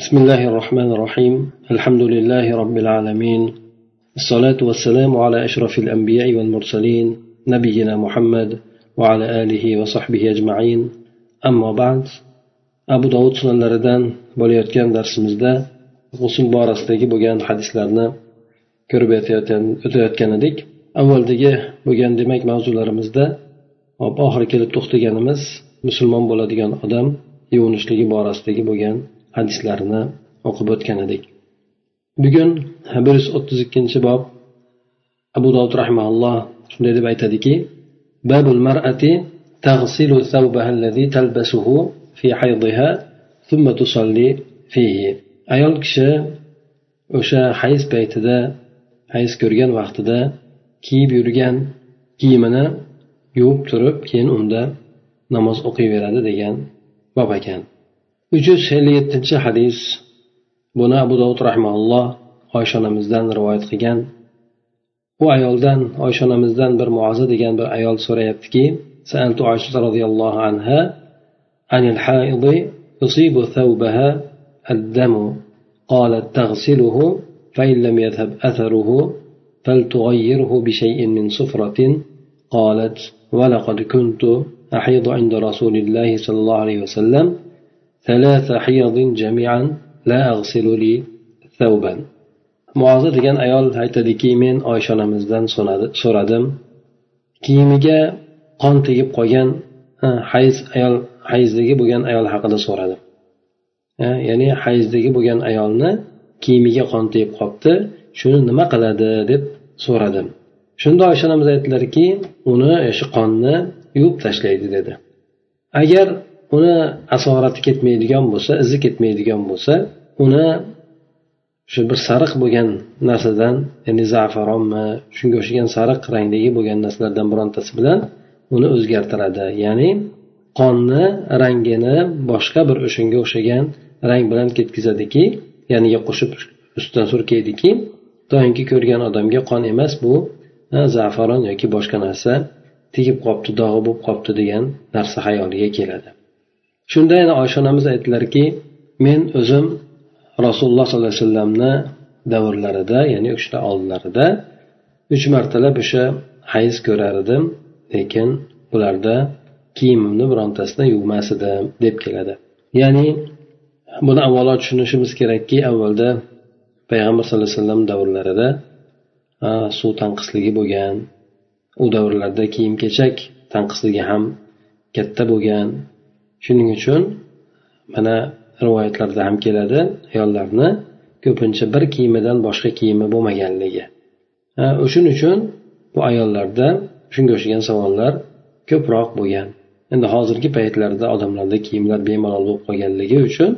بسم الله الرحمن الرحيم الحمد لله رب العالمين الصلاة والسلام على أشرف الأنبياء والمرسلين نبينا محمد وعلى آله وصحبه أجمعين أما بعد أبو داود sunanlaridan bo'layotgan darsimizda g'usul borasidagi bo'lgan hadislarni ko'rib o'tayotgan edik avvaldagi bo'lgan demak mavzularimizda oxiri kelib to'xtaganimiz musulmon bo'ladigan odam yuvinishligi borasidagi bo'lgan hadislarni o'qib o'tgan edik bugun bir yuz o'ttiz ikkinchi bob abu dovud rahimaulloh shunday deb aytadiki babul mar'ati تغسل ثوبها الذي تلبسه في حيضها ثم تصلي فيه ayol kishi o'sha hayz paytida hayz ko'rgan vaqtida kiyib yurgan kiyimini yuvib turib keyin unda namoz o'qiyveradi degan bob ekan Uch ellik yettinchi hadis buni abu dovud rahmaulloh oysha onamizdan rivoyat qilgan u ayoldan oysha onamizdan bir muaza degan bir ayol so'rayaptiki سألت عائشة رضي الله عنها عن الحائض يصيب ثوبها الدم قالت تغسله فإن لم يذهب أثره فلتغيره بشيء من صفرة قالت ولقد كنت أحيض عند رسول الله صلى الله عليه وسلم ثلاث حيض جميعا لا أغسل لي ثوبا muoza degan ayol aytadiki men oysha onamizdan so'radim kiyimiga qon tegib qolgan hayz ayol hayzdagi bo'lgan ayol haqida so'radim ya'ni hayzdagi bo'lgan ayolni kiyimiga qon tegib qolibdi shuni nima qiladi deb so'radim shunda oysha onamiz aytdilarki uni shu qonni yuvib tashlaydi dedi agar uni asorati ketmaydigan bo'lsa izi ketmaydigan bo'lsa uni shu bir sariq bo'lgan narsadan ya'ni zafaronmi shunga o'xshagan sariq rangdagi bo'lgan narsalardan birontasi bilan uni o'zgartiradi. Ya'ni qonni rangini boshqa bir o'shanga o'xshagan rang bilan ketkazadiki ya'niga qo'shib ustidan surkaydiki doimgi ko'rgan odamga qon emas bu zafaron yoki boshqa narsa tegib qolibdi dog'i bo'lib qolibdi degan narsa xayoliga keladi. Shunda yana oysha onamiz aytdilarki men o'zim rasululloh sollallohu alayhi vasallamni davrlarida ya'ni o'shani oldinlarida uch martalab o'sha hayz ko'rar edim lekin bularda kiyimimni birontasida yuvmas edim deb keladi. Ya'ni buni avvalo tushunishimiz kerakki avvalda payg'ambar sallallohu alayhi vasallam davrlarida suv tanqisligi bo'lgan u davrlarda kiyim kechak tanqisligi ham katta bo'lgan shuning uchun mana rivoyatlarda ham keladi ayollarni ko'pincha bir kiyimidan boshqa kiyimi bo'lmaganligi. O'shuning uchun bu ayollarda shunga o'xshagan savollar ko'proq bo'lgan. Endi hozirgi paytlarda odamlarda kiyimlar bemalol bo'lib qolganligi uchun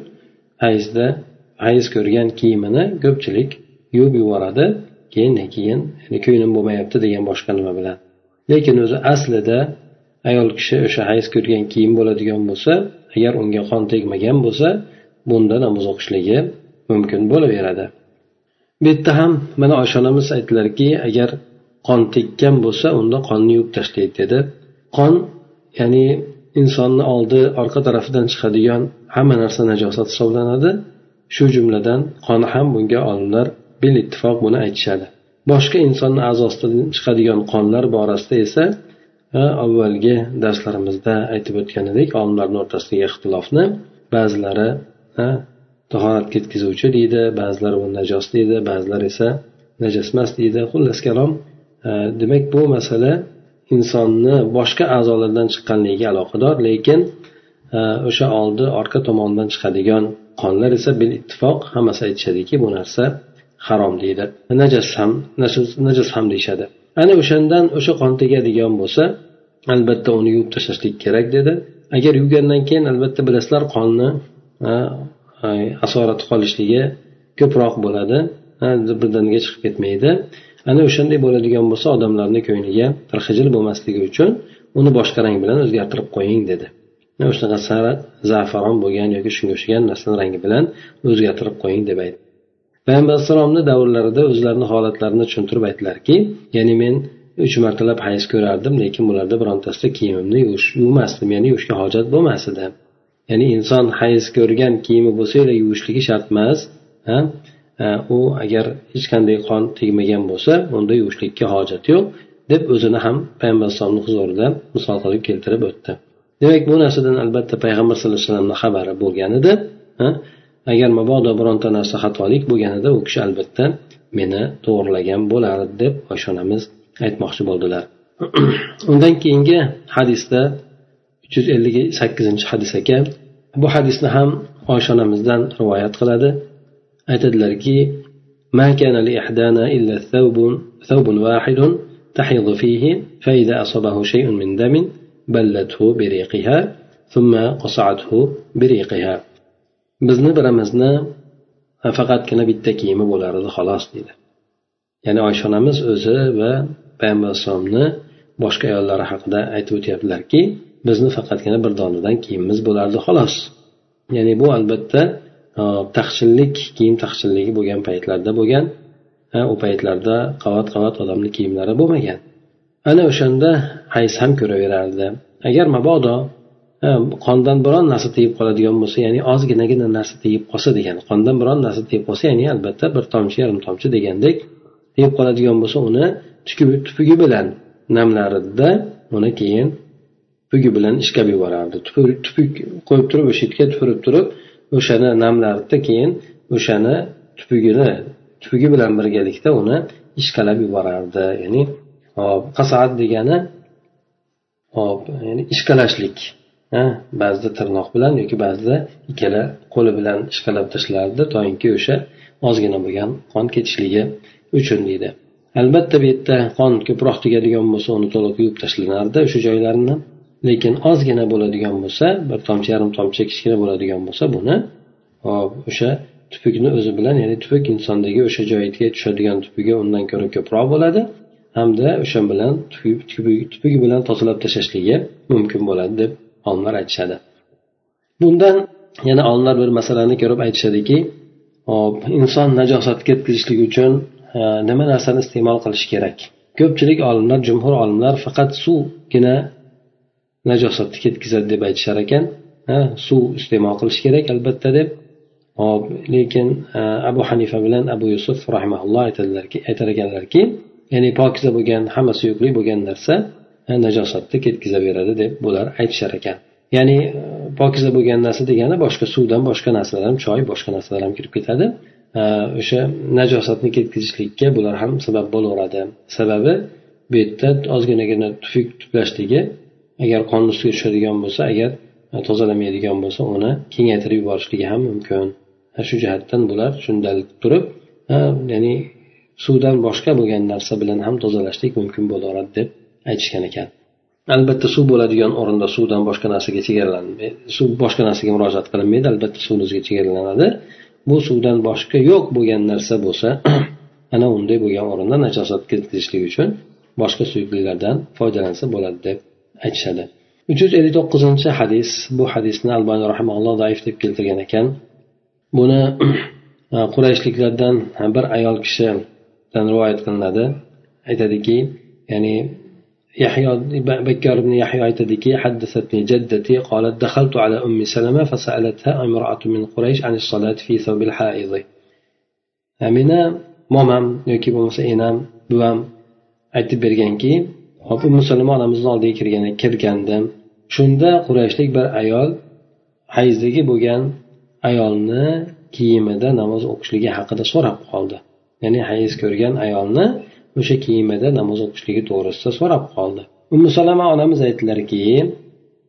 hayzda hayz ko'rgan kiyimini ko'pchilik yuvib yuboradi. Keyin keyin ko'nglim bo'lmayapti degan boshqa nima bilan. Lekin o'zi aslida ayol kishi o'sha hayz ko'rgan kiyim bo'ladigan bo'lsa agar unga qon tegmagan bo'lsa bunda namoz o'qishligi mumkin bo'laveradi. Bu yerda ham mana oysha onamiz aytdilarki agar qon tekkan bo'lsa unda qonni yuvib tashlaydi dedi. Qon ya'ni insonni oldi orqa tarafidan chiqadigan hamma narsa najosat hisoblanadi. Shu jumladan qon ham bunga olimlar bil ittifoq buni aytishadi. Boshqa insonni a'zosidan chiqadigan qonlar borasida esa avvalgi darslarimizda aytib o'tgan edik olimlarni o'rtasidagi ixtilofni ba'zilari tahorat ketkizuvchi deydi ba'zilari u najos deydi ba'zilar esa najas emas deydi. Xullas kalom demak bu masala insonni boshqa a'zolardan chiqqanligiga aloqador lekin o'sha oldi orqa tomondan chiqadigan qonlar esa bil ittifoq hammasi aytishadiki bu narsa harom deydi. Najas ham najas ham deyishadi. Ana o'shandan o'sha qon tegadigan bo'lsa albatta uni yuvib tashlashlik kerak dedi. Agar yuvgandan keyin albatta bilasizlar qonni asorati qolishligi ko'proq bo'ladi. Birdaniga chiqib ketmaydi. Ana o'shanday bo'ladigan bo'lsa odamlarni ko'ngliga bir xijil bo'lmasligi uchun uni boshqa rang bilan o'zgartirib qo'ying dedi. Shunaqa sariq zafaron bo'lgan yoki shunga o'xshagan narsani rangi bilan o'zgartirib qo'ying deb aytdi. Payg'ambar alayhissalomni davrlarida o'zlarini holatlarini tushuntirib aytdilarki ya'ni men uch martalab hayz ko'rardim lekin bularda birontasida kiyimimni yuvish yuvmasdim ya'ni yuvishga hojat bo'lmas edi. Ya'ni inson hayz ko'rgan kiyimi bo'lsa yuvishligi shart emas u agar hech qanday qon tegmagan bo'lsa unda yuvishlikka hojat yo'q deb o'zini ham payg'ambar alayhisalomni huzurida misol qilib keltirib o'tdi. Demak bu narsadan albatta payg'ambar sallallohu alayhi vasallamni xabari bo'lgan edi agar mabodo bironta narsa xatolik bo'lganida u kishi albatta meni to'g'irlagan bo'lardi deb oysha onamiz aytmoqchi bo'ldilar undan keyingi hadisda uch yuz ellik sakkizinchi hadis ekan bu hadisni ham oysha onamizdan rivoyat qiladi aytadilarki ما كان لإحدانا إلا ثوب ثوب واحد تحيض فيه فإذا أصابه شيء من دم بلته بريقها ثم قصعته بريقها bizni birimizni faqatgina bitta kiyimi bo'lardi xolos deydi. Ya'ni oysha onamiz o'zi va payg'ambar alayhisalomni boshqa ayollari haqida aytib o'tyaptilarki bizni faqatgina bir donadan kiyimimiz bo'lardi xolos. Ya'ni bu albatta taqchillik kiyim taqchilligi bo'lgan paytlarda bo'lgan u paytlarda qavat qavat odamni kiyimlari bo'lmagan. Ana o'shanda hayz ham ko'raverardi. Agar mabodo qondan biron narsa tegib qoladigan bo'lsa ya'ni ozginagina narsa tegib qolsa degan qondan biron narsa tegib qolsa ya'ni albatta bir tomchi yarim tomchi degandek tegib qoladigan bo'lsa uni tupugi bilan namlaridida uni keyin tupugi bilan ishqab yuborardi. Tupuk qo'yib turib o'sha yerga tupurib turib o'shani namlardida keyin o'shani tupugini tupugi bilan birgalikda uni ishqalab yuborardi. Ya'ni hop qasat degani hop ya'ni ishqalashlik. Ba'zida tirnoq bilan yoki ba'zida ikkala qo'li bilan ishqalab tashlardi toinki o'sha ozgina bo'lgan qon ketishligi uchun deydi. Albatta bu yerda qon ko'proq tegadigan bo'lsa uni to'liq yuvib tashlanardi o'sha joylarini lekin ozgina bo'ladigan bo'lsa bir tomchi yarim tomchi kichkina bo'ladigan bo'lsa buni hop o'sha tupukni o'zi bilan ya'ni tupuk insondagi o'sha joyiga tushadigan tupugi undan ko'ra ko'proq bo'ladi. Hamda o'sha bilan tupugi bilan tozalab tashlashligi mumkin bo'ladi deb olimlar aytishadi. Bundan yana olimlar bir masalani ko'rib aytishadiki hop inson najosatga ketkazishlik uchun nima narsani iste'mol qilish kerak? Ko'pchilik olimlar jumhur olimlar faqat suvgina najosatni ketkazadi deb aytishar ekan suv iste'mol qilish kerak albatta deb. Hop lekin abu hanifa bilan abu yusuf rahimaulloh aytadilarki aytar ekanlarki ya'ni pokiza bo'lgan hamma suyuqli bo'lgan narsa najosatni ketkazaveradi deb bular aytishar ekan. Ya'ni e, pokiza bo'lgan narsa degani boshqa suvdan boshqa narsalar ham choy boshqa narsalar ham kirib ketadi. E, o'sha najosatni ketkazishlikka bular ham sabab bo'laveradi. Sababi bu yerda ozginagina tufik tuplashligi agar qonni ustiga tushadigan bo'lsa agar tozalamaydigan bo'lsa uni kengaytirib yuborishligi ham mumkin. Shu jihatdan bular shundalik turib ya'ni suvdan boshqa bo'lgan narsa bilan ham tozalashlik mumkin bo'laveradi deb aytishgan ekan. Albatta suv bo'ladigan o'rinda suvdan boshqa narsaga chegaralanmaydi suv boshqa narsaga murojaat qilinmaydi albatta suvni o'ziga chegaralanadi. Bu suvdan boshqa yo'q bo'lgan narsa bo'lsa ana unday bo'lgan o'rinda najosat ketkazishlik uchun boshqa suyuqliklardan foydalansa bo'ladi deb aytishadi. Uch yuz ellik to'qqizinchi hadis. Bu hadisni albani rahimalloh zaif deb keltirgan ekan. Buni qurayshliklardan bir ayol kishidan rivoyat qilinadi. Aytadiki ya'ni يحيى بكر بن يحيى aytadiki حدثتني جدتي قالت دخلت على أم سلمة فسألتها امرأة من قريش عن الصلاة في ثوب الحائض meni momam yoki bo'lmasa enam buvam aytib berganki hop umu salama onamizni oldiga kirgan kirgandim shunda qurayshlik bir ayol hayzdagi bo'lgan ayolni kiyimida namoz o'qishligi haqida so'rab qoldi ya'ni hayz ko'rgan ayolni o'sha kemada namoz o'qishligi to'g'risida so'rab qoldi. Umi salama onamiz aytdilarki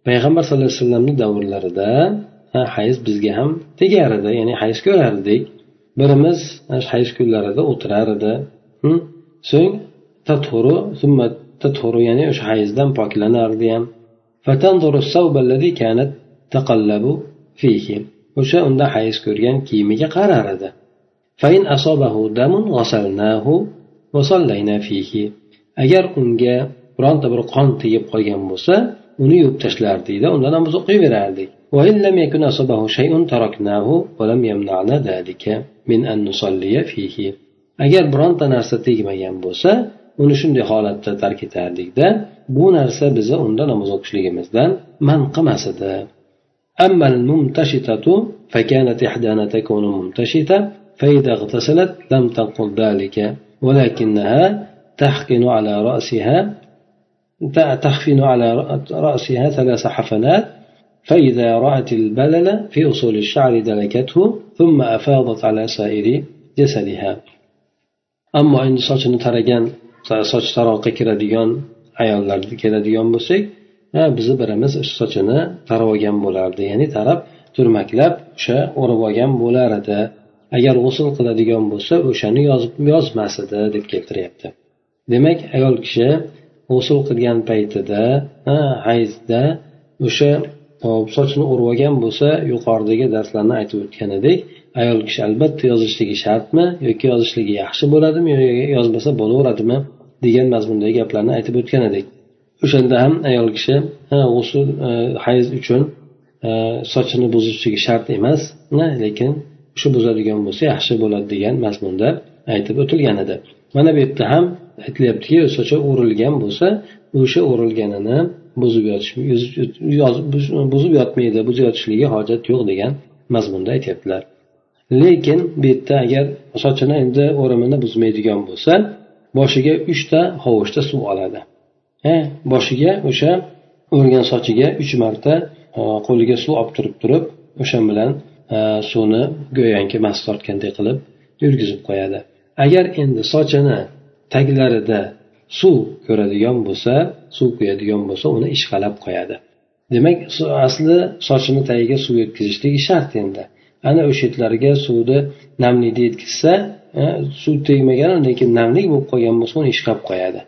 payg'ambar sallallohu alayhi vasallamni davrlarida hayz bizga ham tegar edi ya'ni hayz ko'rardik. Birimiz hayz kunlarida o'tirar edi so'ng tathuru tathuru ya'ni o'sha hayzdan poklanardi ham. O'sha unda hayz ko'rgan kiyimiga qarar edi agar unga bironta bir qon tegib qolgan bo'lsa uni yuvib tashlardi deydi unda namoz o'qiyverardik agar bironta narsa tegmagan bo'lsa uni shunday holatda tark etardikda bu narsa bizni unda namoz o'qishligimizdan man qilmas edi أما الممتشطة فكانت إحدانا تكون ممتشطة فإذا اغتسلت لم تنقل ذلك ولكنها تحقن على رأسها تخفن على رأسها ثلاث حفنات فإذا رأت البلل في أصول الشعر دلكته ثم أفاضت على سائر جسدها. أما إن صوت نترجان صوت تراقي كرديون أيضا كرديون بسيك biz bilamiz shu sochini tarab olgan bo'lardi ya'ni tarab turmaklab o'sha o'rib olgan bo'lar edi agar g'usul qiladigan bo'lsa o'shani yozib yozmas edi deb keltiryapti. Demak ayol kishi g'usul qilgan paytida hayzda o'sha sochini urib olgan bo'lsa yuqoridagi darslarni aytib o'tgan edik ayol kishi albatta yozishligi shartmi yoki yozishligi yaxshi bo'ladimi yo yozmasa bo'laveradimi degan mazmundagi gaplarni aytib o'tgan edik o'shanda ham ayol kishi g'usul e, hayz uchun e, sochini buzishligi shart emas lekin shu buzadigan bo'lsa yaxshi bo'ladi degan mazmunda aytib o'tilgan edi. Mana bu yerda ham aytilyaptiki sochi o'rilgan bo'lsa o'sha o'rilganini buzib yotish buzib yotmaydi buzib yotishligi hojat yo'q degan mazmunda aytyaptilar. Lekin bu yerda agar sochini endi o'rimini buzmaydigan bo'lsa boshiga uchta hovuchda suv oladi. Boshiga o'sha o'rgan sochiga uch marta qo'liga suv olib turib turib o'sha bilan Э, suvni go'yoki mast tortgandek qilib yurgizib qo'yadi. Agar endi sochini taglarida suv ko'radigan bo'lsa suv quyadigan bo'lsa uni ishqalab qo'yadi. Demak asli sochini tagiga suv yetkazishligi shart endi. Ana o'sha yerlarga suvni namlikni yetkazsa e, suv tegmagan undan keyin namlik bo'lib qolgan bo'lsa uni ishqab qo'yadi.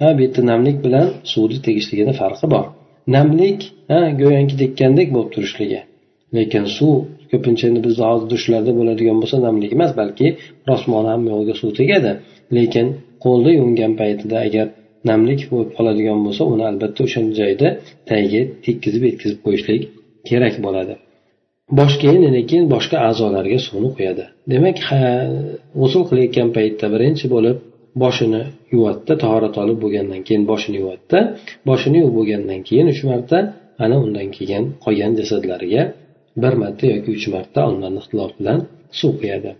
Ha bu yerda namlik bilan suvni tegishligini farqi bor. Namlik ha go'yoki tekkandek bo'lib turishligi lekin suv ko'pincha endi bizda hozir dushlarda bo'ladigan bo'lsa namlik emas balki rosmoni hamma yo'lga suv tegadi. Lekin qo'lni yuvingan paytida agar namlik bo'lib qoladigan bo'lsa uni albatta o'sha joyda tagiga tekkizib yetkazib qo'yishlik kerak bo'ladi. Bosh keyin keyin boshqa a'zolarga suvni quyadi demak g'usul qilayotgan paytda birinchi bo'lib boshini yuvatdi tahorat olib bo'lgandan keyin boshini yuvatdi boshini yuvib bo'lgandan keyin uch marta ana undan keyin qolgan jasadlariga bir marta yoki uch marta onlarni ixtilof bilan suv quyadi.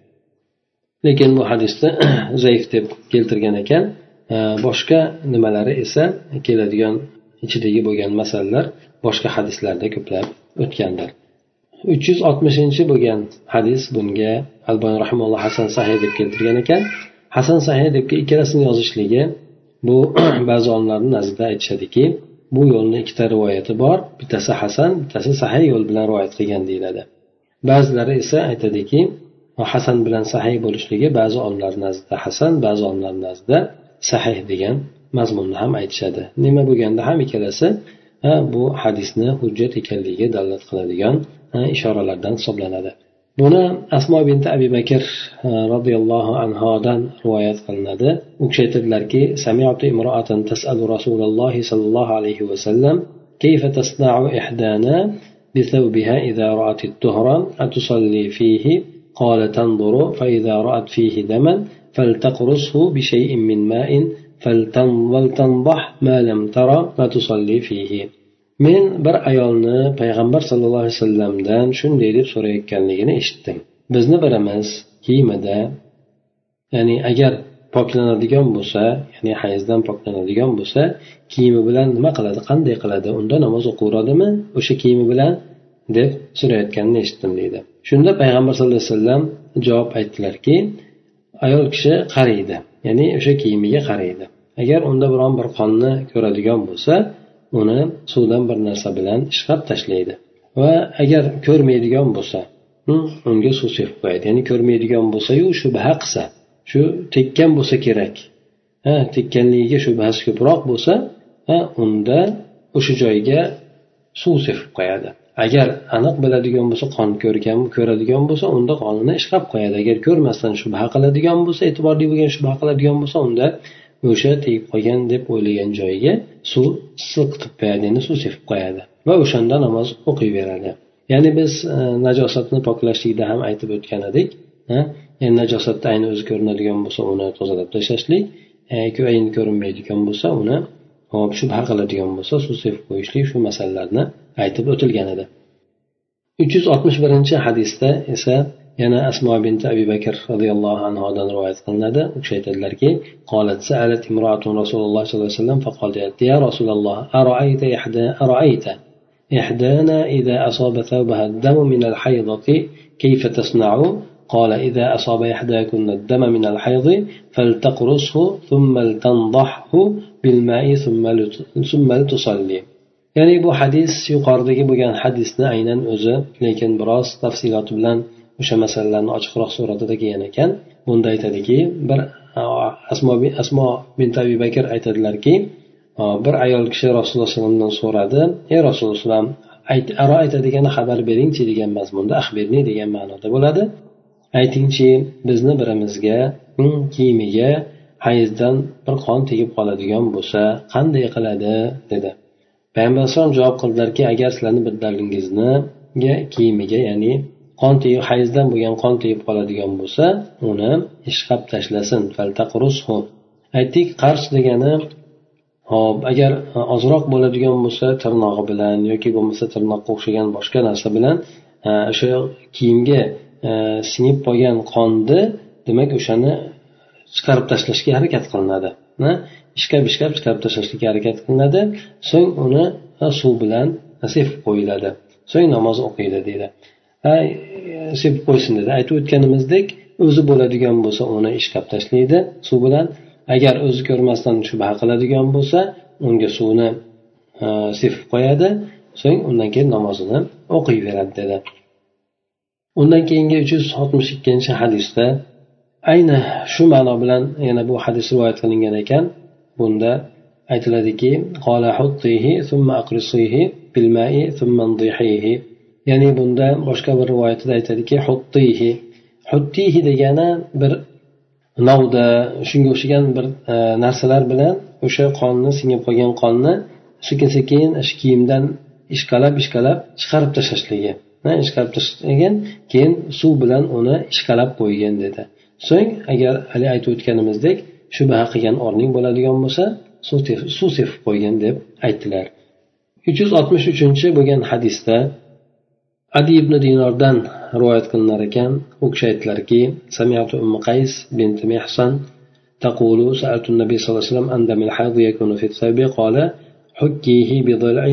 Lekin bu hadisni zaif deb keltirgan ekan. Boshqa nimalari esa keladigan ichidagi bo'lgan masalalar boshqa hadislarda ko'plab o'tgandir. Uch yuz oltmishinchi bo'lgan hadis bunga albon rahimulloh hasan sahiy deb keltirgan ekan. Hasan sahiy deb ikkalasini yozishligi bu ba'zi olimlarni nazdida aytishadiki bu yo'lni ikkita rivoyati bor. Bittasi hasan bittasi sahiy yo'l bilan rivoyat qilgan deyiladi. Ba'zilari esa aytadiki hasan bilan sahiy bo'lishligi ba'zi olimlar nazdida hasan ba'zi olimlar nazdida sahih degan mazmunni ham aytishadi. Nima bo'lganda ham ikkalasi bu hadisni hujjat ekanligiga dalolat qiladigan ishoralardan hisoblanadi. Buni asmo binti abi bakr roziyallohu anhodan rivoyat qilinadi. U kishi aytadilarki سمعت امرأة تسأل رسول الله صلى الله عليه وسلم كيف تصنع إحدانا بثوبها إذا رأت الطهر أتصلي فيه قال تنظر فإذا رأت فيه دما فلتقرصه بشيء من ماء ولتنضح ما لم ترى فتصلي فيه men bir ayolni payg'ambar sallallohu alayhi vasallamdan shunday deb so'rayotganligini eshitdim. Bizni birimiz kiyimida ya'ni agar poklanadigan bo'lsa ya'ni hayzdan poklanadigan bo'lsa kiyimi bilan nima qiladi qanday qiladi unda namoz o'qiveradimi o'sha kiyimi bilan deb so'rayotganini eshitdim deydi. Shunda payg'ambar sallallohu alayhi vasallam javob aytdilarki ayol kishi qaraydi ya'ni o'sha kiyimiga qaraydi agar unda biron bir qonni ko'radigan bo'lsa uni suvdan bir narsa bilan ishqab tashlaydi. Va agar ko'rmaydigan bo'lsa unga suv sepib qo'yadi. Ya'ni ko'rmaydigan bo'lsayu shubha qilsa shu tekkan bo'lsa kerak. Ha tekkanligiga shubhasi ko'proq bo'lsa unda o'sha joyga suv sepib qo'yadi. Agar aniq biladigan bo'lsa qon ko'rgan ko'radigan bo'lsa unda qonini ishqab qo'yadi. Agar ko'rmasdan shubha qiladigan bo'lsa e'tiborli bo'lgan shubha qiladigan bo'lsa unda o'sha tegib qolgan deb o'ylagan joyiga suv silqitib qo'yadi ya'ni suv sepib qo'yadi va o'shanda namoz o'qiyveradi. Ya'ni biz e, najosatni poklashlikda ham aytib o'tgan edik ya'ni najosatni ayni o'zi ko'rinadigan bo'lsa uni tozalab tashlashlik e, ayni ko'rinmaydigan bo'lsa uni hop shubha qiladigan bo'lsa suv sepib qo'yishlik shu masalalarni aytib o'tilgan edi. Uch yuz oltmish birinchi hadisda esa yana asmo binti abi bakr roziyallohu anhudan rivoyat qilinadi. U kishi aytadilarki الله صلى الله عليه وسلم فقالت يا رسول الله أرأيت إحدى أرأيت إحدانا إذا أصاب ثوبها الدم من الحيضة كيف تصنع قال إذا أصاب إحداكن الدم من الحيض فلتقرصه ثم لتنضحه بالماء ثم لتصلي ya'ni bu hadis yuqoridagi bo'lgan hadisni aynan o'zi lekin biroz tafsiloti bilan o'sha masalalarni ochiqroq suratida kelgan ekan. Bunda aytadiki bir asmo asmo bin abi bakr aytadilarki bir ayol kishi rasululloh alayhivasallamdan so'radi ey rasululloh aro aytadigan xabar beringchi degan mazmunda axbirni degan ma'noda bo'ladi. Aytingchi bizni birimizga kiyimiga hayzdan bir qon tegib qoladigan bo'lsa qanday qiladi? dedi. Payg'ambar alayhisalom javob qildilarki agar sizlarni birdalaringizni kiyimiga ya'ni qon tegib hayzdan bo'lgan qon tegib qoladigan bo'lsa uni ishqab tashlasin. Aytdik qars degani hop agar ozroq bo'ladigan bo'lsa tirnog'i bilan yoki bo'lmasa tirnoqqa o'xshagan boshqa narsa bilan e, o'sha kiyimga e, singib qolgan qonni demak o'shani chiqarib tashlashga harakat qilinadi. Ishqab ishqab chiqarib tashlashga harakat qilinadi. So'ng uni e, suv bilan sepib qo'yiladi. So'ng namoz o'qiydi deydi. E, sepib qo'ysin dedi. Aytib o'tganimizdek o'zi bo'ladigan bo'lsa uni ishqab tashlaydi. Suv bilan agar o'zi ko'rmasdan shubha qiladigan bo'lsa unga suvni sepib qo'yadi. So'ng undan keyin namozini o'qiyveradi dedi. Undan keyingi uch yuz oltmish ikkinchi hadisda ayni shu ma'no bilan yana bu hadis rivoyat qilingan ekan. Bunda aytiladiki ya'ni bunda boshqa bir rivoyatida aytadiki huttihi. Huttihi degani bir novda shunga o'xshagan bir e, narsalar bilan o'sha qonni singib qolgan qonni sekin sekin kiyimdan ishqalab ishqalab chiqarib tashlashligi ishqalab tashlagan keyin suv bilan uni ishqalab qo'ygan dedi. So'ng agar haligi aytib o'tganimizdek shubha qilgan o'rning bo'ladigan bo'lsa suv sepib qo'ygan deb aytdilar. Uch yuz oltmish uchinchi bo'lgan hadisda adi ibn dinordan rivoyat qilinar ekan u kishi aytdilarki سمعت أم قيس بنت محصن تقول سألت النبي صلى الله عليه وسلم عن دم الحيض يكون في الثوب قال حكيه بضلع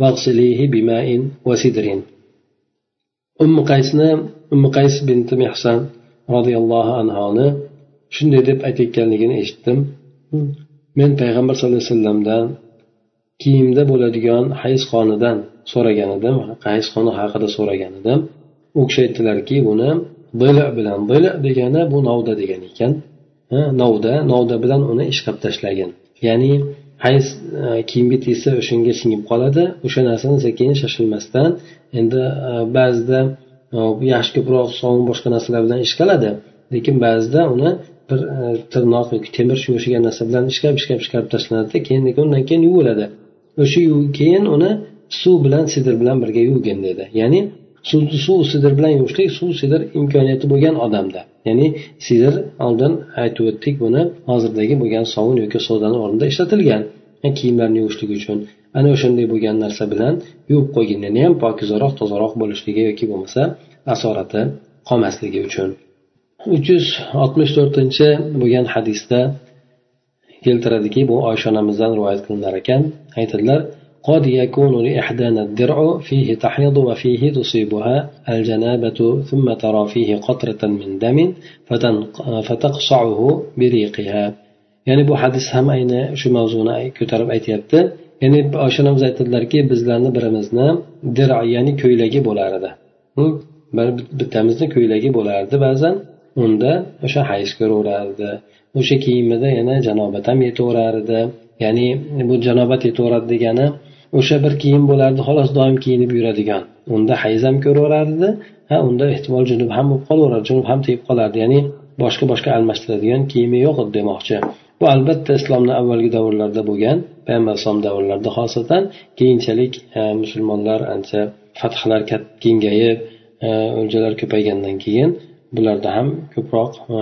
واغسليه بماء وسدر أم قيسنا أم قيس بنت محصن roziyallohu anhoni shunday deb aytayotganligini eshitdim men payg'ambar sallallohu alayhi vasallamdan kiyimda bo'ladigan hayz qonidan so'ragan edim. Hayz qoni haqida so'ragan edim. U kishi aytdilarki buni bila bilan bila degani bu novda degan ekan. Novda novda bilan uni ishqab tashlagin. Ya'ni hayz e, kiyimga tegsa o'shanga singib qoladi o'sha narsani sekin shoshilmasdan endi e, ba'zida e, yaxshi ko'proq sovun boshqa narsalar bilan ishqaladi lekin ba'zida uni bir tirnoq yoki temir shunga o'xshagan narsa bilan ishqab ishqab ishqab tashlanadida keyin undan keyin yuviladi. O'sha keyin uni suv bilan sidr bilan birga yuvgin dedi. Ya'ni suv sidr bilan yuvishlik suv sidr imkoniyati bo'lgan odamda. Ya'ni sidr oldin aytib o'tdik buni hozirdagi bo'lgan sovun yoki sodani o'rnida ishlatilgan. Kiyimlarni yuvishlik uchun. Ana o'shanday bo'lgan narsa bilan yuvib qo'ygin. Yana ham pokizaroq tozaroq bo'lishligi yoki bo'lmasa asorati qolmasligi uchun. Uch yuz oltmish to'rtinchi bo'lgan hadisda keltiradiki bu oysha onamizdan rivoyat qilinar ekan aytadilar قد يكون لإحدانا الدرع فيه تحيض وفيه تصيبها الجنابة ثم ترى فيه قطرة من دم فتقصعه بريقها ya'ni bu hadis ham ayni shu mavzuni ko'tarib aytyapti ya'ni oysha onamiz aytadilarki bizlarni birimizni dira ya'ni ko'ylagi bo'lar edi bittamizni ko'ylagi bo'lardi ba'zan unda o'sha hayz ko'raverardi o'sha kiyimida yana janobat ham yetaverardi ya'ni bu janobat yetaveradi degani o'sha bir kiyim bo'lardi xolos doim kiyinib yuradigan. Unda hayz ham ko'raverardi ha unda ehtimol junub ham bo'lib qolaveradi junub ham tegib qolardi. Ya'ni boshqa boshqa almashtiradigan kiyimi yo'q edi demoqchi. Bu albatta islomni avvalgi davrlarida bo'lgan payg'ambar alayhisalom davrlarida xosatan keyinchalik musulmonlar ancha fathlar kengayib o'ljalar ko'paygandan keyin bularda ham ko'proq e,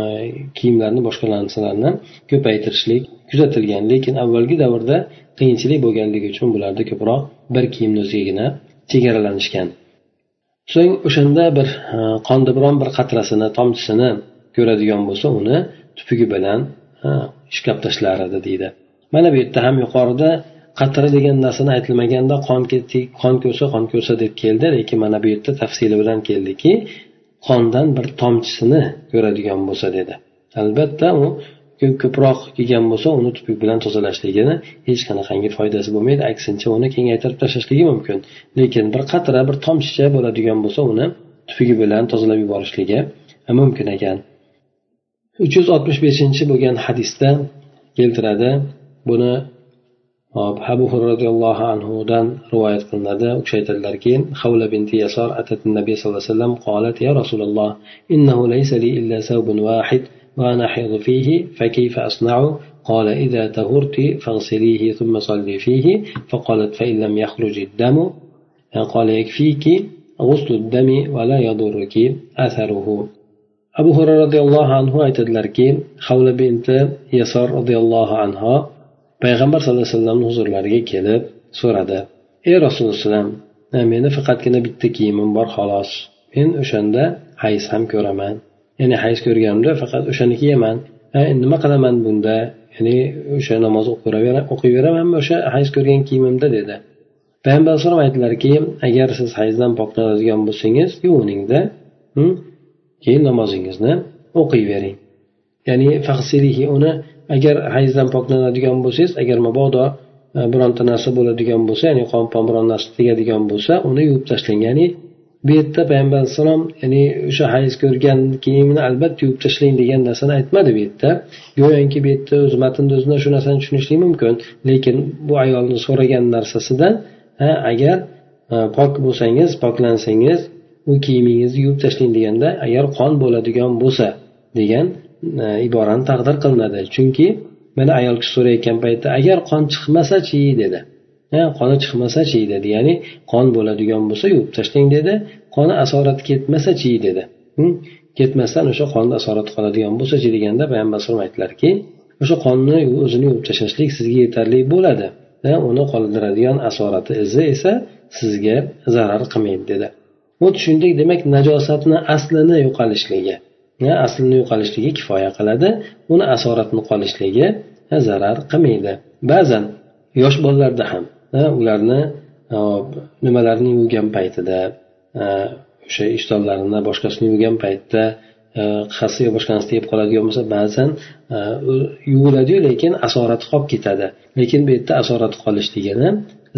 kiyimlarni boshqa narsalarni ko'paytirishlik kuzatilgan lekin avvalgi davrda qiyinchilik bo'lganligi uchun bularda ko'proq bir kiyimni o'zigagina chegaralanishgan so'ng o'shanda bir e, qonni biron bir qatrasini tomchisini ko'radigan bo'lsa uni tupugi bilan e, ishkab tashlar edi deydi. Mana bu yerda ham yuqorida qatra degan narsani aytilmaganda qon qon ko'sa qon ko'sa deb keldi lekin mana bu yerda tafsili bilan keldiki qondan bir tomchisini ko'radigan bo'lsa dedi. Albatta u ko'proq kelgan bo'lsa uni tupuk bilan tozalashligini hech qanaqangi foydasi bo'lmaydi. Aksincha uni kengaytirib tashlashligi mumkin. Lekin bir qatra bir tomchicha bo'ladigan bo'lsa uni tupugi bilan tozalab yuborishligi mumkin ekan. Uch yuz oltmish beshinchi bo'lgan hadisda keltiradi. Buni abu hurra roziyallohu anhudan rivoyat qilinadi u kishi aytadilarki havla binti yasor atat nabiy sallallohu alayhi vasallam qolat ya rasululloh innahu laysa li illa sawbun wahid وأنا حيض فيه فكيف أصنع قال إذا تهرت فاغسليه ثم صلي فيه فقالت فإن لم يخرج الدم قال يكفيك غسل الدم ولا يضرك أثره abu hurra roziyallohu anhu aytadilarki havla binti yasor roziyallohu anhu payg'ambar sallallohu alayhi vasallamni huzurlariga kelib so'radi. Ey rasululloh meni faqatgina bitta kiyimim bor xolos. Men o'shanda hayz ham ko'raman. Ya'ni hayz ko'rganimda faqat o'shani kiyaman. Nima qilaman bunda? Ya'ni o'sha namoz o'qiyveramanmi o'sha hayz ko'rgan kiyimimda? dedi. Payg'ambar alayhisalom aytdilarki agar siz hayzdan poklanadigan bo'lsangiz yuviningda hm, keyin namozingizni o'qiyvering. Ya'ni uni agar hayzdan poklanadigan bo'lsangiz agar mabodo e, bironta narsa bo'ladigan bo'lsa ya'ni qon pon biron narsa tegadigan bo'lsa uni yuvib tashlang ya'ni bu yerda payg'ambar alayhissalom ya'ni o'sha hayz ko'rgan kiyimni albatta yuvib tashlang degan narsani aytmadi bu yerda. Go'yoki bu yerda o'zi matnni o'zidan shu narsani tushunishlik mumkin. Lekin bu ayolni so'ragan narsasidan agar e, pok bo'lsangiz poklansangiz u kiyimingizni yuvib tashlang deganda agar qon bo'ladigan bo'lsa degan Э, iborani taqdir qilinadi. Chunki mana ayol kishi so'rayotgan paytda agar qon chiqmasachi dedi. Qoni chiqmasachi dedi. Ya'ni qon bo'ladigan bo'lsa yuvib tashlang dedi. Qoni asorati ketmasachi dedi. Hm? Ketmasdan o'sha qonni asorati qoladigan bo'lsachi deganda payg'ambar alayhisalom aytdilarki o'sha qonni o'zini yuvib tashlashlik sizga yetarli bo'ladi. Uni qoldiradigan asorati izi esa sizga zarar qilmaydi dedi. Xuddi shuningdek demak najosatni aslini yo'qolishligi. Aslini yo'qolishligi kifoya qiladi uni asoratni qolishligi zarar qilmaydi. Ba'zan yosh bolalarda ham ularni e, nimalarni yuvgan paytida e, o'sha ishtonlarini boshqasini yuvgan paytda e, qassi yo boshqa narsa tegib qoladigan bo'lsa ba'zan yuviladiyu lekin asorati qolib ketadi. Lekin bu yerda asorati qolishligini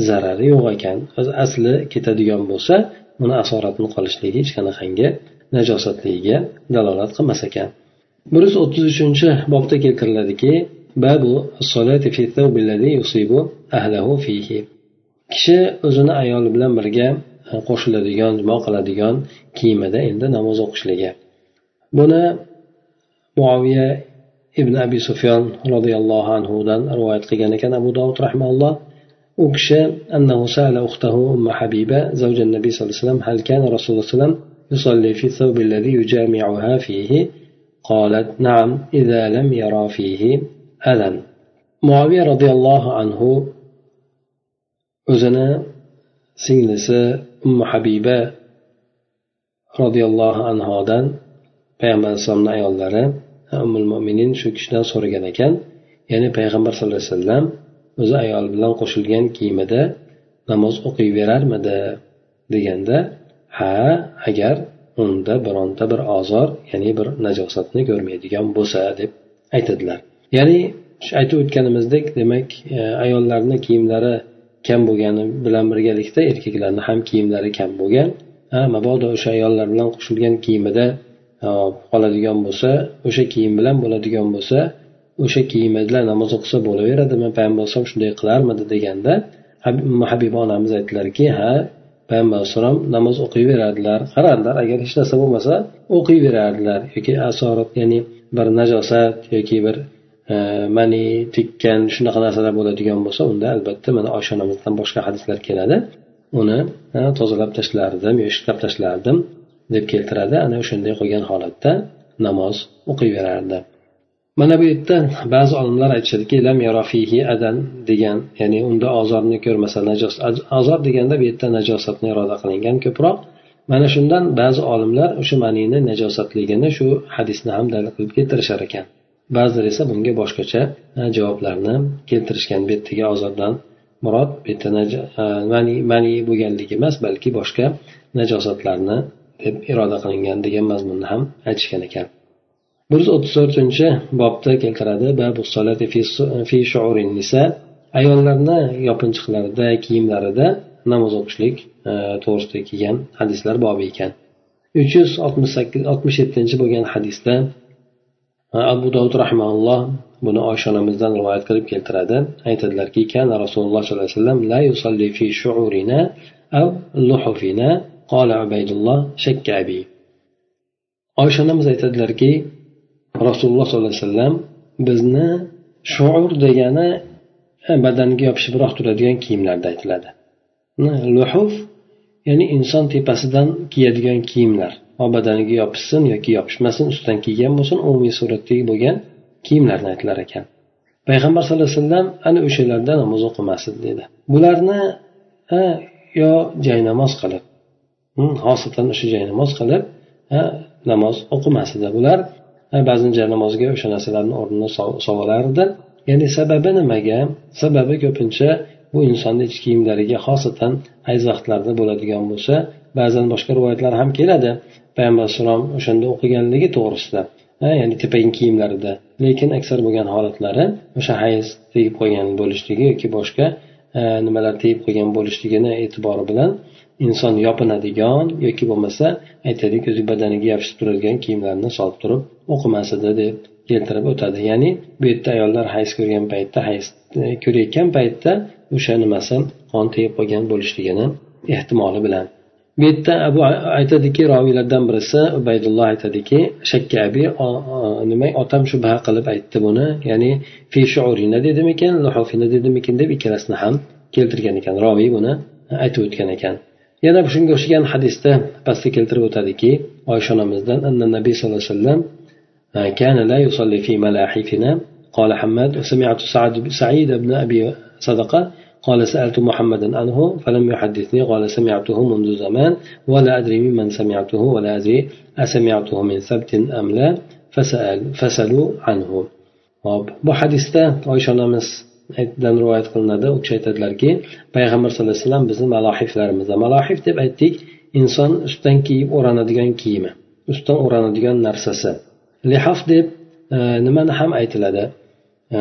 zarari yo'q ekan. Asli ketadigan bo'lsa uni asoratini qolishligi hech qanaqangi najosatligiga dalolat qilmas ekan bir yuz o'ttiz uchinchi bobda keltiriladiki kishi o'zini ayoli bilan birga e, qo'shiladigan jimo qiladigan kiyimida endi namoz o'qishligi buni muaviya ibn abi sufyon roziyallohu anhudan rivoyat qilgan ekan abu dovud rahmaulloh u kishi أنه سأل أخته أم حبيبة زوج النبي صلى الله عليه وسلم هل كان رسول الله صلى الله عليه وسلم يصلي في الثوب الذي يجامعها فيه قالت نعم إذا لم يرى فيه أذى معاوية رضي الله عنه o'zini singlisi ummu habiba roziyallohu anhodan payg'ambar alayhissalomni ayollari ummul mo'minin shu kishidan so'ragan ekan ya'ni payg'ambar sallallohu alayhi vasallam o'zi ayoli bilan qo'shilgan kiyimida namoz o'qiyverarmidi deganda ha agar unda bironta bir ozor ya'ni bir najosatni ko'rmaydigan bo'lsa deb aytadilar. Ya'ni aytib o'tganimizdek demak e, ayollarni kiyimlari kam bo'lgani bilan birgalikda erkaklarni ham kiyimlari kam bo'lgan. Ha mabodo o'sha ayollar bilan qo'shilgan kiyimida e, qoladigan bo'lsa o'sha kiyim bilan bo'ladigan bo'lsa o'sha kiyim bilan namoz o'qisa bo'laveradimi payg'ambar alayhisalom shunday qilarmidi deganda habiba onamiz aytdilarki ha payg'ambar alayhissalom namoz o'qiyverardilar qarardilar agar hech narsa bo'lmasa o'qiyverardilar yoki asorat ya'ni bir najosat yoki bir e, mani tekkan shunaqa narsalar bo'ladigan bo'lsa unda albatta mana oysha onamizdan boshqa hadislar keladi. Uni tozalab tashlardim yoki ishlab tashlardim deb keltiradi. Ana o'shanday qilgan holatda namoz o'qiyverardi. Mana bu yerda ba'zi olimlar aytishadiki lam yarofihi adan degan ya'ni unda ozorni ko'rmasa najos ozor deganda bu yerda najosatni iroda qilingan ko'proq. Mana shundan ba'zi olimlar o'sha manini najosatligini shu hadisni ham dalil qilib keltirishar ekan. Ba'zilar esa bunga boshqacha javoblarni keltirishgan bu yerdagi ozordan murod bu yerda mani mani bo'lganligi emas balki boshqa najosatlarni deb iroda qilingan degan mazmunni ham aytishgan ekan. Bir yuz o'ttiz to'rtinchi bobda keltiradi ayollarni yopinchiqlarida kiyimlarida namoz o'qishlik e, to'g'risida kelgan hadislar bobi ekan. uch yuz oltmish sakkiz oltmish yettinchi bo'lgan hadisda e, abu dovud rahimaulloh buni oysha onamizdan rivoyat qilib keltiradi. Aytadilarki kana rasululloh sollallohu alayhi vasallam la yusalli fi shu'urina aw luhufina qala ubaydulloh shakka oysha onamiz aytadilarki rasululloh sollallohu alayhi vasallam bizni shuur degani badanga yopishibroq turadigan kiyimlarda aytiladi. Luhuf ya'ni inson tepasidan kiyadigan kiyimlar. Badaniga yopishsin yoki yopishmasin ustidan kiygan bo'lsin umumiy suratdagi bo'lgan kiyimlarni aytilar ekan. Payg'ambar sallallohu alayhi vasallam ana o'shalarda namoz o'qimasin dedi. Bularni yo jaynamoz qilib hmm, xosatan o'sha jaynamoz qilib namoz o'qimas edi. Bular ba'zan jaynamozga o'sha narsalarni o'rnini solardi ya'ni sababi nimaga? Sababi ko'pincha bu insonni ichki kiyimlariga xosatan ayz vaqtlarda bo'ladigan bo'lsa ba'zan boshqa rivoyatlar ham keladi. Payg'ambar alayhissalom o'shanda o'qiganligi to'g'risida. Ya'ni tepagi kiyimlarida. Lekin aksar bo'lgan holatlari o'sha hayz tegib qolgan bo'lishligi yoki boshqa nimalar tegib qolgan bo'lishligini e'tibori bilan inson yopinadigan yoki bo'lmasa aytaylik o'zi badaniga yopishib turadigan kiyimlarni solib turib o'qimas edi deb keltirib o'tadi. Ya'ni bu yerda ayollar hayz ko'rgan paytda hayz e, ko'rayotgan paytda o'sha nimasi qon tegib qolgan bo'lishligini ehtimoli bilan bu yerda abu aytadiki roviylardan birisi ubaydulloh aytadiki shakkabi nima otam shubha qilib aytdi buni ya'ni fi shuurina dedimikin luhufina dedimikin deb ikkalasini ham keltirgan ekan roviy buni aytib o'tgan ekan yana shunga o'xshagan hadisda pastda keltirib o'tadiki oysha onamizdan nabiy sallallohu alayhi vasallam كان لا يصلي في ملاحفنا قال حماد وسمعت سعد سعيد بن أبي صدقة قال سألت محمدا عنه فلم يحدثني قال سمعته منذ زمان ولا أدري ممن سمعته ولا أدري أسمعته من ثبت أم لا فسأل فسألوا عنه bu hadisda oysha onamiz dan rivoyat qilinadi u kishi aytadilarki payg'ambar sallallohu alayhi vasallam bizni malohiflarimizda malohif deb aytdik inson ustidan kiyib o'ranadigan kiyimi ustidan o'ranadigan narsasi lihof deb e, nimani ham aytiladi E,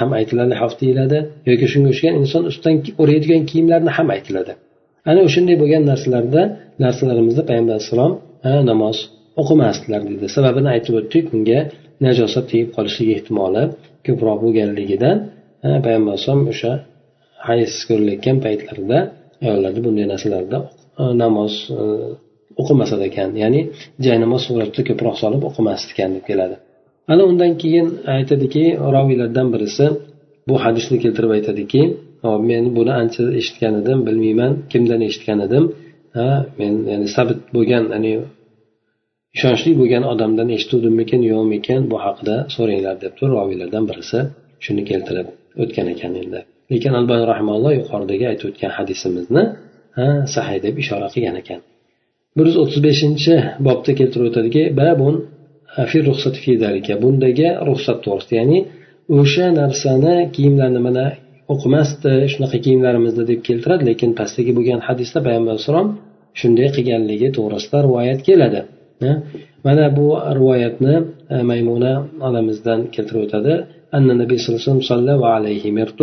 ham aytiladi lihof deyiladi. Yoki shunga o'xshagan inson ustidan o'raydigan kiyimlarni ham aytiladi. Ana o'shanday bo'lgan narsalarda narsalarimizda payg'ambar alayhissalom namoz o'qimasdilar dedi. Sababini aytib o'tdik bunga najosat tegib qolishligi ehtimoli ko'proq bo'lganligidan payg'ambar alayhisalom o'sha hayz ko'rilayotgan paytlarida ayollarni bunday narsalarda namoz e, o'qimasar ekan. Ya'ni jaynamoz suratida ko'proq solib o'qimasdi ekan deb keladi. Ana undan keyin aytadiki roviylardan birisi bu hadisni keltirib aytadiki men buni ancha eshitgan edim bilmayman kimdan eshitgan edim. Ha men ya'ni sabit bo'lgan ya'ni ishonchli bo'lgan odamdan eshituvdimmikin yo'qmikin bu haqida so'ranglar deb turib roviylardan birisi shuni keltirib o'tgan ekan endi. Lekin albani rahmalloh yuqoridagi aytib o'tgan hadisimizni ha sahiy deb ishora qilgan ekan. Bir yuz o'ttiz beshinchi bobda keltirib o'tadiki babun bundagi ruxsat to'g'risida ya'ni o'sha narsani kiyimlarni mana o'qimasdi shunaqa kiyimlarimizni deb keltiradi lekin pastdagi bo'lgan hadisda payg'ambar alayhissalom shunday qilganligi to'g'risida rivoyat keladi mana bu rivoyatni e, maymuna onamizdan keltirib o'tadi أن النبي صلى الله عليه وسلم صلى وعليه مرط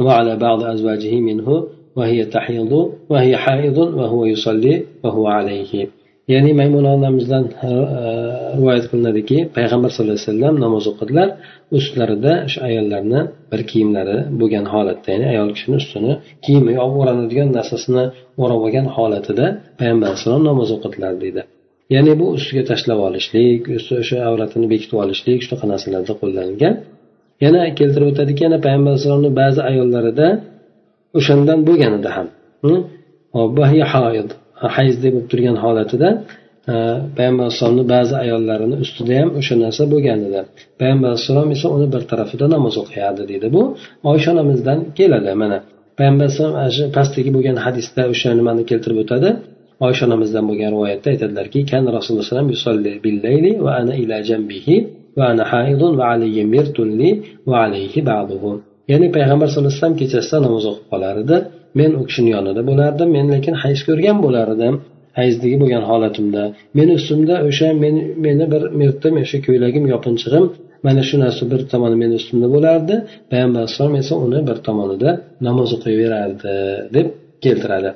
وعلى بعض أزواجه منه وهي تحيض وهي حائض وهو يصلي وهو عليه ya'ni maymuna onamizdan e, rivoyat qilinadiki payg'ambar sallallohu alayhi vasallam namoz o'qidilar ustlarida o'sha ayollarni bir kiyimlari bo'lgan holatda ya'ni ayol kishini ustini kiyimi o'ranadigan narsasini o'rab olgan holatida payg'ambar alayhissalom namoz o'qidilar deydi. Ya'ni bu ustiga tashlab olishlik o'sha avratini bekitib olishlik shunaqa narsalarda qo'llanilgan. Yana keltirib o'tadiki yana payg'ambar alayhissalomni ba'zi ayollarida o'shandan bo'lganida ham hm, hayzda bo'lib turgan holatida e, payg'ambar alayhissalomni ba'zi ayollarini ustida ham o'sha narsa bo'lgan edi payg'ambar alayhissalom esa uni bir tarafida namoz o'qiyardi deydi bu oysha onamizdan keladi mana. Payg'ambar alayhisalom shu pastdagi bo'lgan hadisda o'sha nimani keltirib o'tadi? Oysha onamizdan bo'lgan rivoyatda aytadilarki kan rasululloh alayhi ya'ni payg'ambar sallallohu alayhi vasallam kechasida namoz o'qib qolar edi men u kishini yonida bo'lardim men lekin hayz ko'rgan bo'lar edim hayzdagi bo'lgan holatimda. Meni ustimda o'sha meni meni bir mirtim o'sha ko'ylagim yopinchig'im mana shu narsa bir tomoni meni ustimda bo'lardi. Payg'ambar alayhissalom esa uni bir tomonida namoz o'qiyverardi deb keltiradi.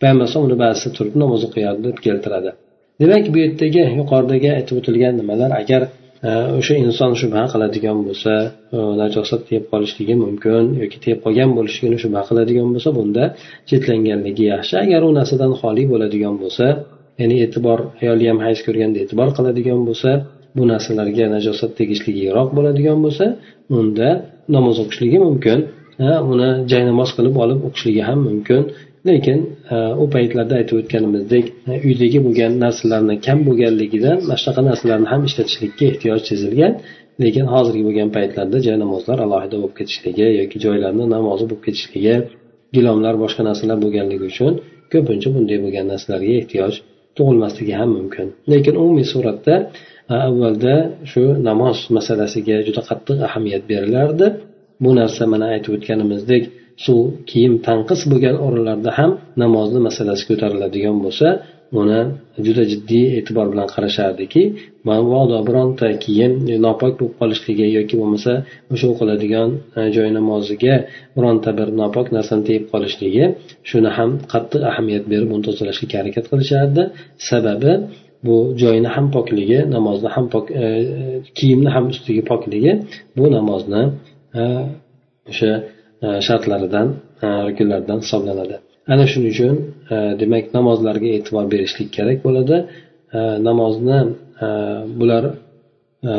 Payg'ambar alayhisalom uni ba'zida turib namoz o'qiyardi deb keltiradi. Demak bu yerdagi yuqoridagi aytib o'tilgan nimalar agar o'sha inson shubha qiladigan bo'lsa e, najosat tegib qolishligi mumkin yoki tegib qolgan bo'lishligini shubha qiladigan bo'lsa bunda chetlanganligi yaxshi. Agar u narsadan xoli bo'ladigan bo'lsa ya'ni e'tibor ayoli ham hayz ko'rganda e'tibor qiladigan bo'lsa bu narsalarga najosat tegishligi yiroq bo'ladigan bo'lsa unda namoz o'qishligi mumkin. Uni jaynamoz qilib olib o'qishligi ham mumkin. Lekin e, u paytlarda aytib o'tganimizdek e, uydagi bo'lgan narsalarni kam bo'lganligidan mana shunaqa narsalarni ham ishlatishlikka ehtiyoj sezilgan lekin hozirgi bo'lgan paytlarda joy namozlar alohida bo'lib ketishligi yoki joylarni namozi bo'lib ketishligi gilomlar boshqa narsalar bo'lganligi uchun ko'pincha bunday bo'lgan narsalarga ehtiyoj tug'ilmasligi ham mumkin. Lekin umumiy suratda e, avvalda shu namoz masalasiga juda qattiq ahamiyat berilardi. Bu narsa mana aytib o'tganimizdek suv kiyim tanqis bo'lgan o'rinlarda ham namozni masalasi ko'tariladigan bo'lsa uni juda jiddiy e'tibor bilan qarashardiki mabodo bironta kiyim nopok bo'lib qolishligi yoki bo'lmasa o'sha o'qiladigan e, joy namoziga bironta bir nopok narsani tegib qolishligi shuni ham qattiq ahamiyat berib uni tozalashga harakat qilishardi. Sababi bu joyni ham pokligi namozni ham pok e, kiyimni ham ustidagi pokligi bu namozni e, o'sha E, E, shartlaridan e, rukunlaridan hisoblanadi. Ana shuning uchun e, demak namozlarga e'tibor berishlik kerak bo'ladi. E, namozni bular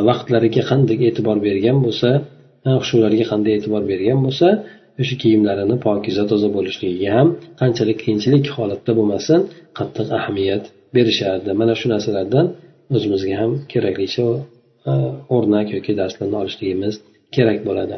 vaqtlariga qanday e'tibor bergan bo'lsa xushularga qanday e'tibor bergan bo'lsa o'sha kiyimlarini pokiza toza bo'lishligiga ham qanchalik qiyinchilik holatda bo'lmasin qattiq ahamiyat berishardi. Mana shu narsalardan o'zimizga ham keraklicha o'rnak yoki darslarni olishligimiz kerak bo'ladi.